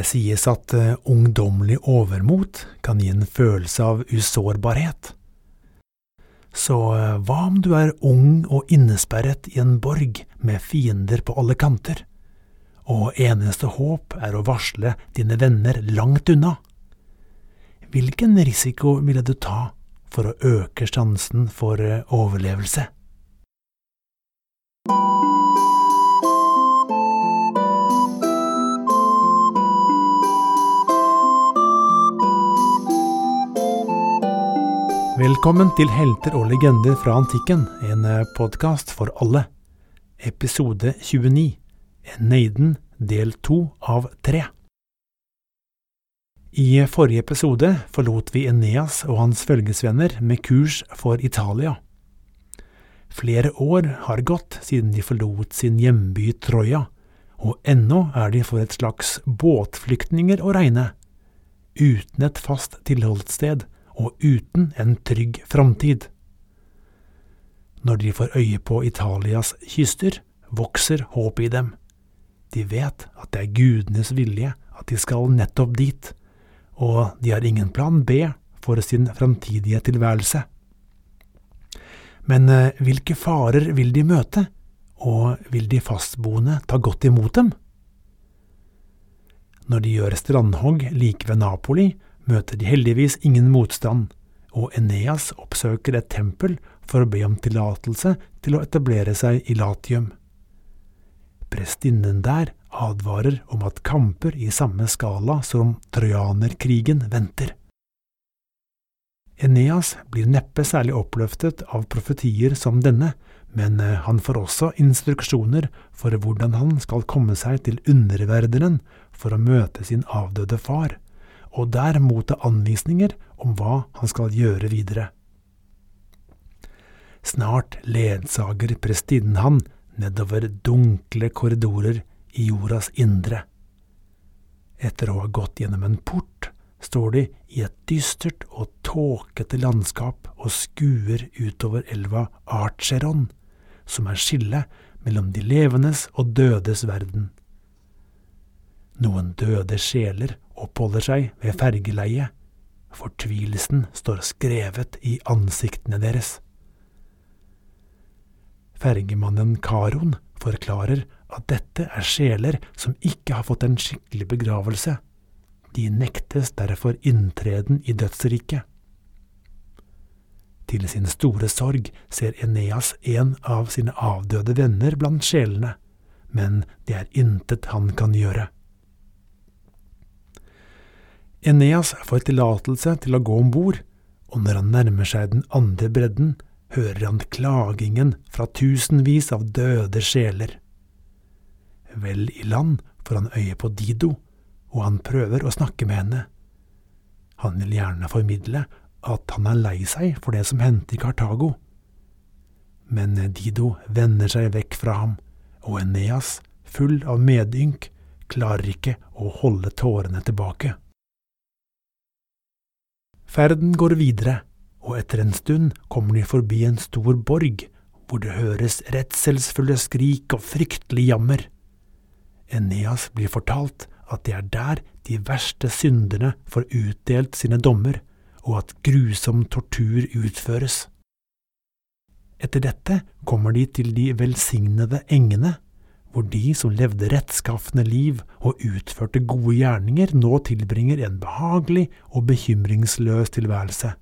Det sies at uh, ungdommelig overmot kan gi en følelse av usårbarhet. Så uh, hva om du er ung og innesperret i en borg med fiender på alle kanter, og eneste håp er å varsle dine venner langt unna? Hvilken risiko ville du ta for å øke sjansen for uh, overlevelse? Velkommen til Helter og legender fra antikken, en eh, podkast for alle. Episode 29, Neiden, del to av tre. I forrige episode forlot vi Eneas og hans følgesvenner med kurs for Italia. Flere år har gått siden de forlot sin hjemby Troja, og ennå er de for et slags båtflyktninger å regne, uten et fast tilholdssted og uten en trygg framtid. Når de får øye på Italias kyster, vokser håpet i dem. De vet at det er gudenes vilje at de skal nettopp dit, og de har ingen plan B for sin framtidige tilværelse. Men eh, hvilke farer vil de møte, og vil de fastboende ta godt imot dem? Når de gjør strandhogg like ved Napoli, møter de heldigvis ingen motstand, og Eneas oppsøker et tempel for å be om tillatelse til å etablere seg i Latium. Prestinnen der advarer om at kamper i samme skala som trojanerkrigen venter. Eneas blir neppe særlig oppløftet av profetier som denne, men eh, han får også instruksjoner for hvordan han skal komme seg til underverdenen for å møte sin avdøde far og der motta anvisninger om hva han skal gjøre videre. Snart ledsager prestinnen han nedover dunkle korridorer i jordas indre. Etter å ha gått gjennom en port står de i et dystert og tåkete landskap og skuer utover elva Archeron, som er skillet mellom de levendes og dødes verden. Noen døde sjeler oppholder seg ved fergeleiet. Fortvilelsen står skrevet i ansiktene deres. Fergemannen Karon forklarer at dette er sjeler som ikke har fått en skikkelig begravelse. De nektes derfor inntreden i dødsriket. Til sin store sorg ser Eneas en av sine avdøde venner blant sjelene, men det er intet han kan gjøre. Eneas får tillatelse til å gå om bord, og når han nærmer seg den andre bredden, hører han klagingen fra tusenvis av døde sjeler. Vel i land får han øye på Dido, og han prøver å snakke med henne. Han vil gjerne formidle at han er lei seg for det som hendte i Kartago. Men Dido vender seg vekk fra ham, og Eneas, full av medynk, klarer ikke å holde tårene tilbake. Ferden går videre, og etter en stund kommer de forbi en stor borg, hvor det høres redselsfulle skrik og fryktelig jammer. Eneas blir fortalt at det er der de verste synderne får utdelt sine dommer, og at grusom tortur utføres. Etter dette kommer de til de velsignede engene, hvor de som levde rettskafne liv og utførte gode gjerninger, nå tilbringer en behagelig og bekymringsløs tilværelse.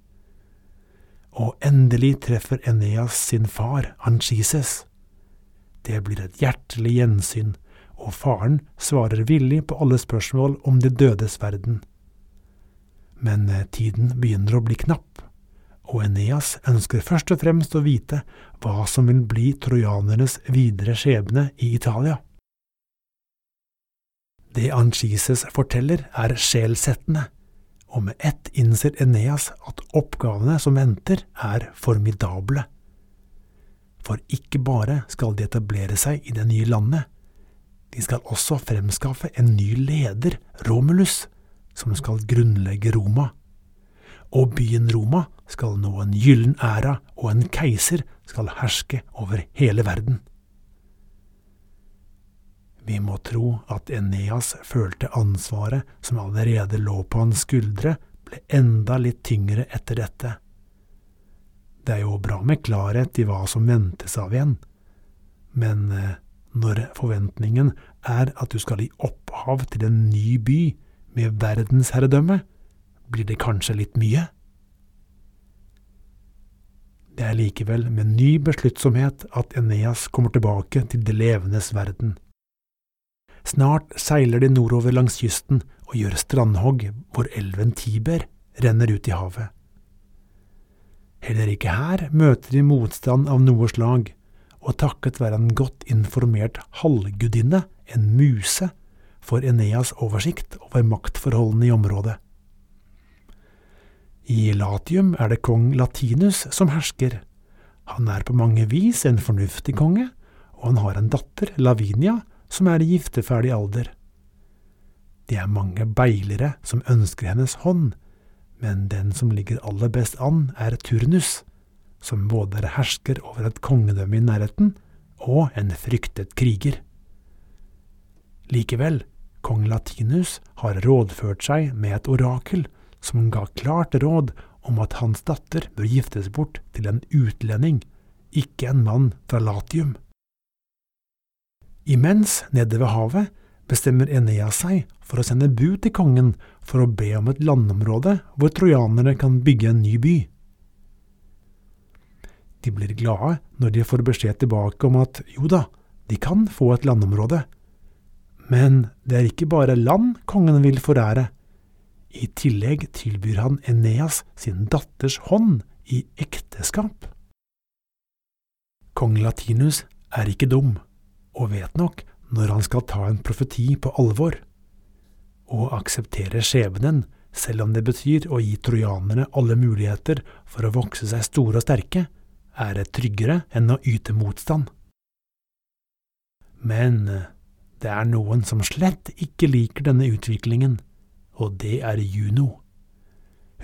Og endelig treffer Eneas sin far, Anchises. Det blir et hjertelig gjensyn, og faren svarer villig på alle spørsmål om de dødes verden. Men eh, tiden begynner å bli knapp og Eneas ønsker først og fremst å vite hva som vil bli trojanernes videre skjebne i Italia. Det Anchises forteller, er sjelsettende, og med ett innser Eneas at oppgavene som venter, er formidable. For ikke bare skal de etablere seg i det nye landet, de skal også fremskaffe en ny leder, Romulus, som skal grunnlegge Roma og byen Roma skal nå en gyllen æra, og en keiser skal herske over hele verden. Vi må tro at Eneas følte ansvaret som allerede lå på hans skuldre, ble enda litt tyngre etter dette. Det er jo bra med klarhet i hva som ventes av en, men eh, når forventningen er at du skal gi opphav til en ny by med verdensherredømme, blir det kanskje litt mye? Det er likevel med ny besluttsomhet at Eneas kommer tilbake til det levendes verden. Snart seiler de nordover langs kysten og gjør strandhogg hvor elven Tiber renner ut i havet. Heller ikke her møter de motstand av noe slag, og takket være en godt informert halvgudinne, en muse, får Eneas oversikt over maktforholdene i området. I Latium er det kong Latinus som hersker. Han er på mange vis en fornuftig konge, og han har en datter, Lavinia, som er i gifteferdig alder. Det er mange beilere som ønsker hennes hånd, men den som ligger aller best an, er Turnus, som både er hersker over et kongedømme i nærheten og en fryktet kriger. Likevel, kong Latinus har rådført seg med et orakel som ga klart råd om at hans datter bør giftes bort til en utlending, ikke en mann fra Latium. Imens, nede ved havet, bestemmer Enea seg for å sende bud til kongen for å be om et landområde hvor trojanerne kan bygge en ny by. De blir glade når de får beskjed tilbake om at jo da, de kan få et landområde. Men det er ikke bare land kongen vil forære. I tillegg tilbyr han Eneas sin datters hånd i ekteskap. Kong Latinus er ikke dum, og vet nok når han skal ta en profeti på alvor, og akseptere skjebnen selv om det betyr å gi trojanerne alle muligheter for å vokse seg store og sterke, er det tryggere enn å yte motstand. Men det er noen som slett ikke liker denne utviklingen og det er Juno.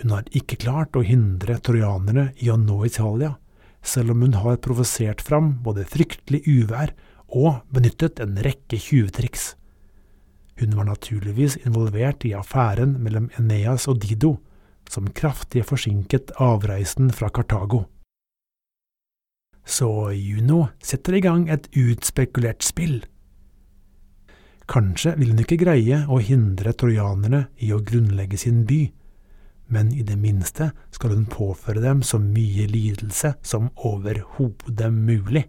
Hun har ikke klart å hindre trojanerne i å nå Italia, selv om hun har provosert fram både fryktelig uvær og benyttet en rekke tjuvtriks. Hun var naturligvis involvert i affæren mellom Eneas og Dido, som kraftig forsinket avreisen fra Kartago. Så Juno setter i gang et utspekulert spill Kanskje vil hun ikke greie å hindre trojanerne i å grunnlegge sin by, men i det minste skal hun påføre dem så mye lidelse som overhodet mulig.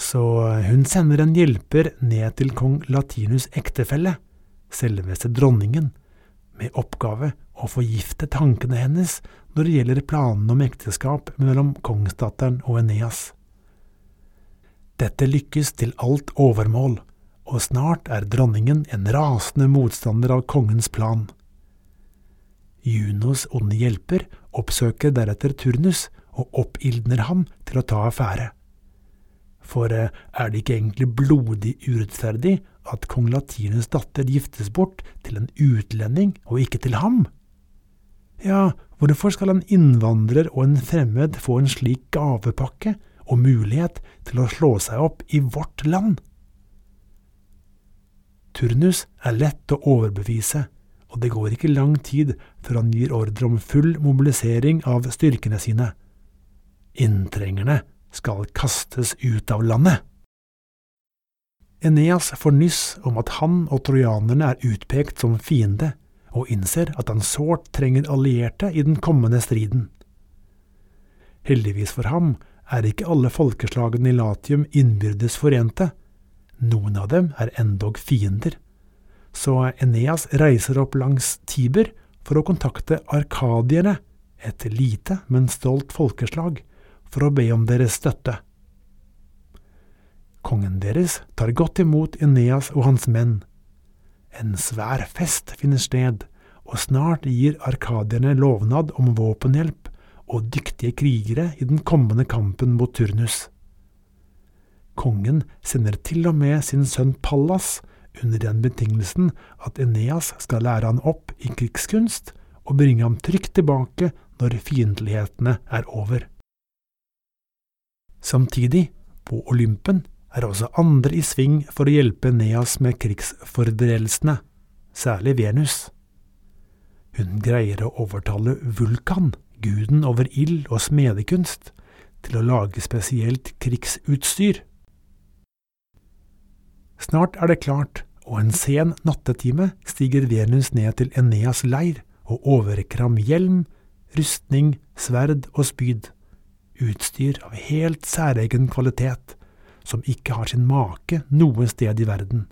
Så hun sender en hjelper ned til kong Latinus' ektefelle, selveste dronningen, med oppgave å forgifte tankene hennes når det gjelder planene om ekteskap mellom kongsdatteren og Eneas. Dette lykkes til alt overmål, og snart er dronningen en rasende motstander av kongens plan. Junos onde hjelper oppsøker deretter Turnus og oppildner ham til å ta affære. For eh, er det ikke egentlig blodig urettferdig at kong Latinus datter giftes bort til en utlending og ikke til ham? Ja, hvorfor skal en innvandrer og en fremmed få en slik gavepakke og mulighet til å slå seg opp i vårt land? Turnus er lett å overbevise, og det går ikke lang tid før han gir ordre om full mobilisering av styrkene sine. Inntrengerne skal kastes ut av landet. Eneas får nyss om at han og trojanerne er utpekt som fiende, og innser at han sårt trenger allierte i den kommende striden. Heldigvis for ham er ikke alle folkeslagene i Latium innbyrdes forente, noen av dem er endog fiender. Så Eneas reiser opp langs Tiber for å kontakte arkadierne, et lite, men stolt folkeslag, for å be om deres støtte. Kongen deres tar godt imot Eneas og hans menn. En svær fest finner sted, og snart gir arkadierne lovnad om våpenhjelp og dyktige krigere i den kommende kampen mot Turnus. Kongen sender til og med sin sønn Pallas under den betingelsen at Eneas skal lære han opp i krigskunst og bringe ham trygt tilbake når fiendtlighetene er over. Samtidig, på Olympen, er også andre i sving for å hjelpe Eneas med krigsforberedelsene, særlig Venus. Hun greier å overtale Vulkan, guden over ild og smedekunst, til å lage spesielt krigsutstyr. Snart er det klart, og en sen nattetime stiger Venus ned til Eneas leir og overrekker ham hjelm, rustning, sverd og spyd, utstyr av helt særegen kvalitet, som ikke har sin make noe sted i verden.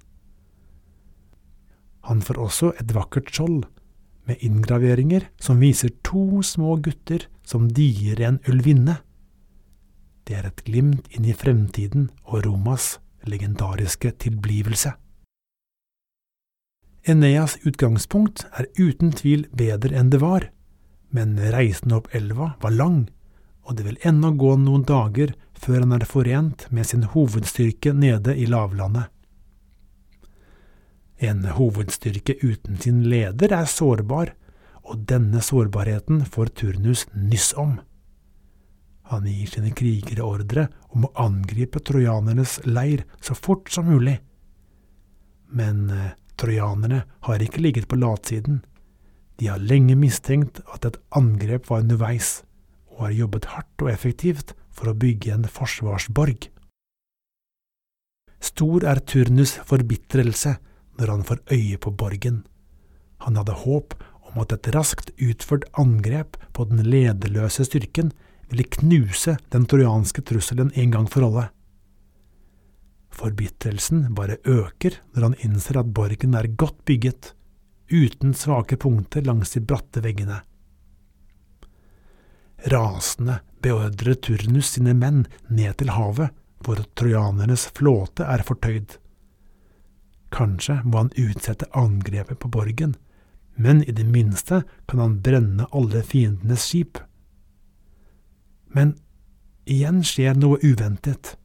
Han får også et vakkert skjold, med inngraveringer som viser to små gutter som dier en ulvinne. Det er et glimt inn i fremtiden og Romas legendariske tilblivelse. Eneas utgangspunkt er uten tvil bedre enn det var, men reisen opp elva var lang, og det vil ennå gå noen dager før han er forent med sin hovedstyrke nede i lavlandet. En hovedstyrke uten sin leder er sårbar, og denne sårbarheten får Turnus nyss om. Han gir sine krigere ordre om å angripe trojanernes leir så fort som mulig. Men eh, trojanerne har ikke ligget på latsiden. De har lenge mistenkt at et angrep var underveis, og har jobbet hardt og effektivt for å bygge en forsvarsborg. Stor er Turnus' forbitrelse når han får øye på borgen. Han hadde håp om at et raskt utført angrep på den lederløse styrken ville knuse den trojanske trusselen en gang for alle. Forbitrelsen bare øker når han innser at borgen er godt bygget, uten svake punkter langs de bratte veggene. Rasende beordrer Turnus sine menn ned til havet, hvor trojanernes flåte er fortøyd. Kanskje må han utsette angrepet på borgen, men i det minste kan han brenne alle fiendenes skip. Men igjen skjer noe uventet.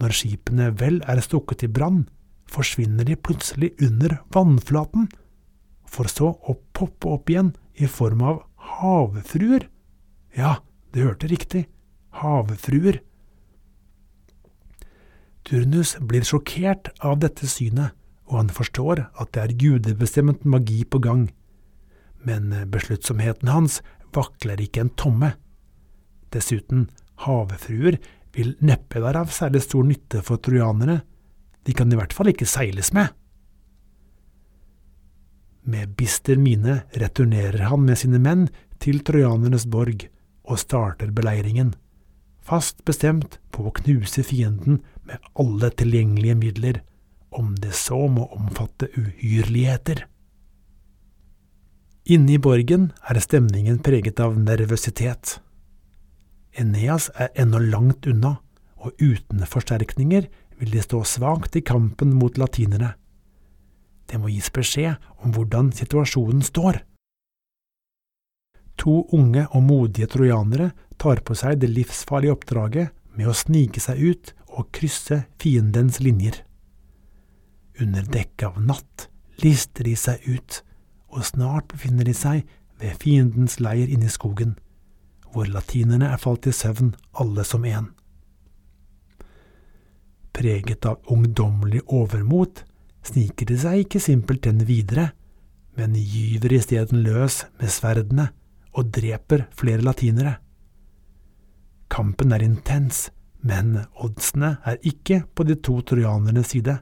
Når skipene vel er stukket i brann, forsvinner de plutselig under vannflaten, for så å poppe opp igjen i form av havfruer. Ja, du hørte riktig, havfruer. Turnus blir sjokkert av dette synet, og han forstår at det er gudebestemt magi på gang. Men besluttsomheten hans vakler ikke en tomme. Dessuten, havfruer vil neppe være av særlig stor nytte for trojanere, de kan i hvert fall ikke seiles med. Med bister mine returnerer han med sine menn til trojanernes borg og starter beleiringen, fast bestemt på å knuse fienden med alle tilgjengelige midler, om det så må omfatte uhyrligheter. Inne i borgen er stemningen preget av nervøsitet. Eneas er ennå langt unna, og uten forsterkninger vil de stå svakt i kampen mot latinerne. Det må gis beskjed om hvordan situasjonen står. To unge og modige trojanere tar på seg det livsfarlige oppdraget med å snike seg ut og krysse fiendens linjer. Under dekke av natt lister de seg ut, og snart befinner de seg ved fiendens leir inne i skogen hvor latinerne er falt i søvn alle som én. Preget av ungdommelig overmot sniker de seg ikke simpelthen videre, men gyver isteden løs med sverdene og dreper flere latinere. Kampen er intens, men oddsene er ikke på de to trojanernes side.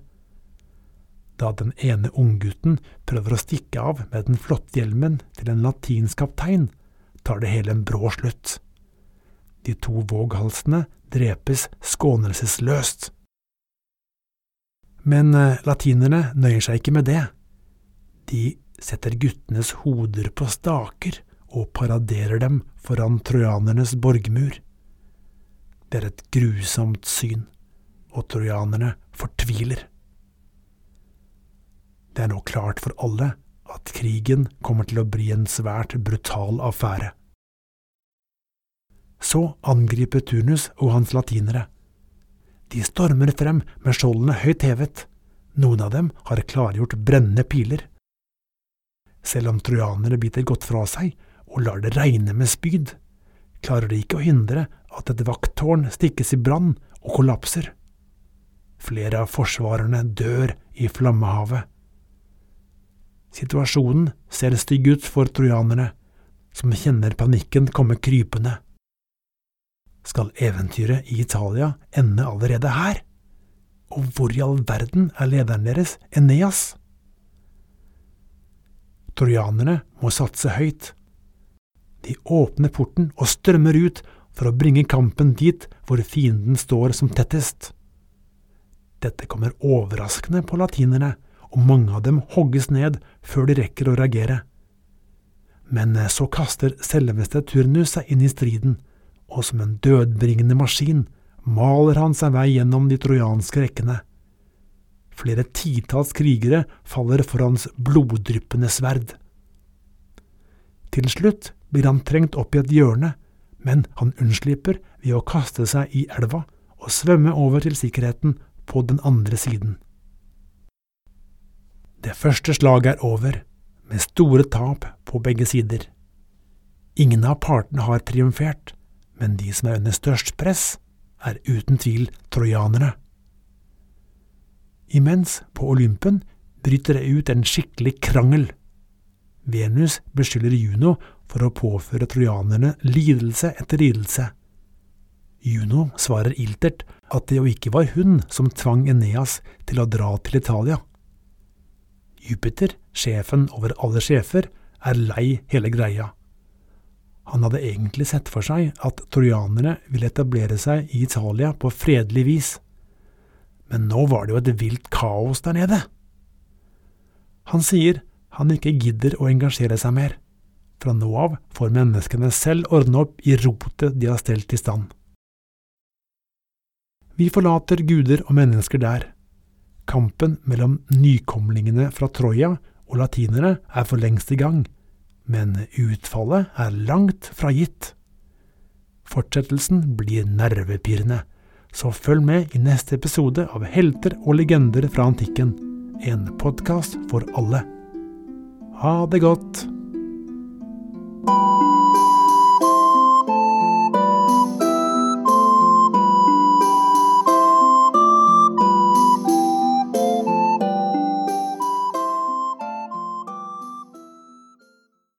Da den ene unggutten prøver å stikke av med den flotte hjelmen til en latinsk kaptein, tar det hele en brå slutt. De to våghalsene drepes skånelsesløst. Men eh, latinerne nøyer seg ikke med det. De setter guttenes hoder på staker og paraderer dem foran trojanernes borgmur. Det er et grusomt syn, og trojanerne fortviler. Det er nå klart for alle at krigen kommer til å bli en svært brutal affære. Så angriper Turnus og hans latinere. De stormer frem med skjoldene høyt hevet, noen av dem har klargjort brennende piler. Selv om trojanere biter godt fra seg og lar det regne med spyd, klarer de ikke å hindre at et vakttårn stikkes i brann og kollapser. Flere av forsvarerne dør i flammehavet. Situasjonen ser stygg ut for trojanerne, som kjenner panikken komme krypende. Skal eventyret i Italia ende allerede her? Og hvor i all verden er lederen deres, Eneas? Trojanerne må satse høyt. De åpner porten og strømmer ut for å bringe kampen dit hvor fienden står som tettest. Dette kommer overraskende på latinerne, og mange av dem hogges ned før de rekker å reagere. Men så kaster selveste Turnus seg inn i striden, og som en dødbringende maskin maler han seg vei gjennom de trojanske rekkene. Flere titalls krigere faller for hans bloddryppende sverd. Til slutt blir han trengt opp i et hjørne, men han unnslipper ved å kaste seg i elva og svømme over til sikkerheten på den andre siden. Det første slaget er over, med store tap på begge sider. Ingen av partene har triumfert, men de som er under størst press, er uten tvil trojanere. Imens, på Olympen, bryter det ut en skikkelig krangel. Venus beskylder Juno for å påføre trojanerne lidelse etter lidelse. Juno svarer iltert at det jo ikke var hun som tvang Eneas til å dra til Italia. Jupiter, sjefen over alle sjefer, er lei hele greia. Han hadde egentlig sett for seg at trojanerne ville etablere seg i Italia på fredelig vis, men nå var det jo et vilt kaos der nede. Han sier han ikke gidder å engasjere seg mer. Fra nå av får menneskene selv ordne opp i rotet de har stelt i stand. Vi forlater guder og mennesker der. Kampen mellom nykomlingene fra Troja og latinere er for lengst i gang men utfallet er langt fra gitt. Fortsettelsen blir nervepirrende, så følg med i neste episode av Helter og legender fra antikken, en podkast for alle. Ha det godt!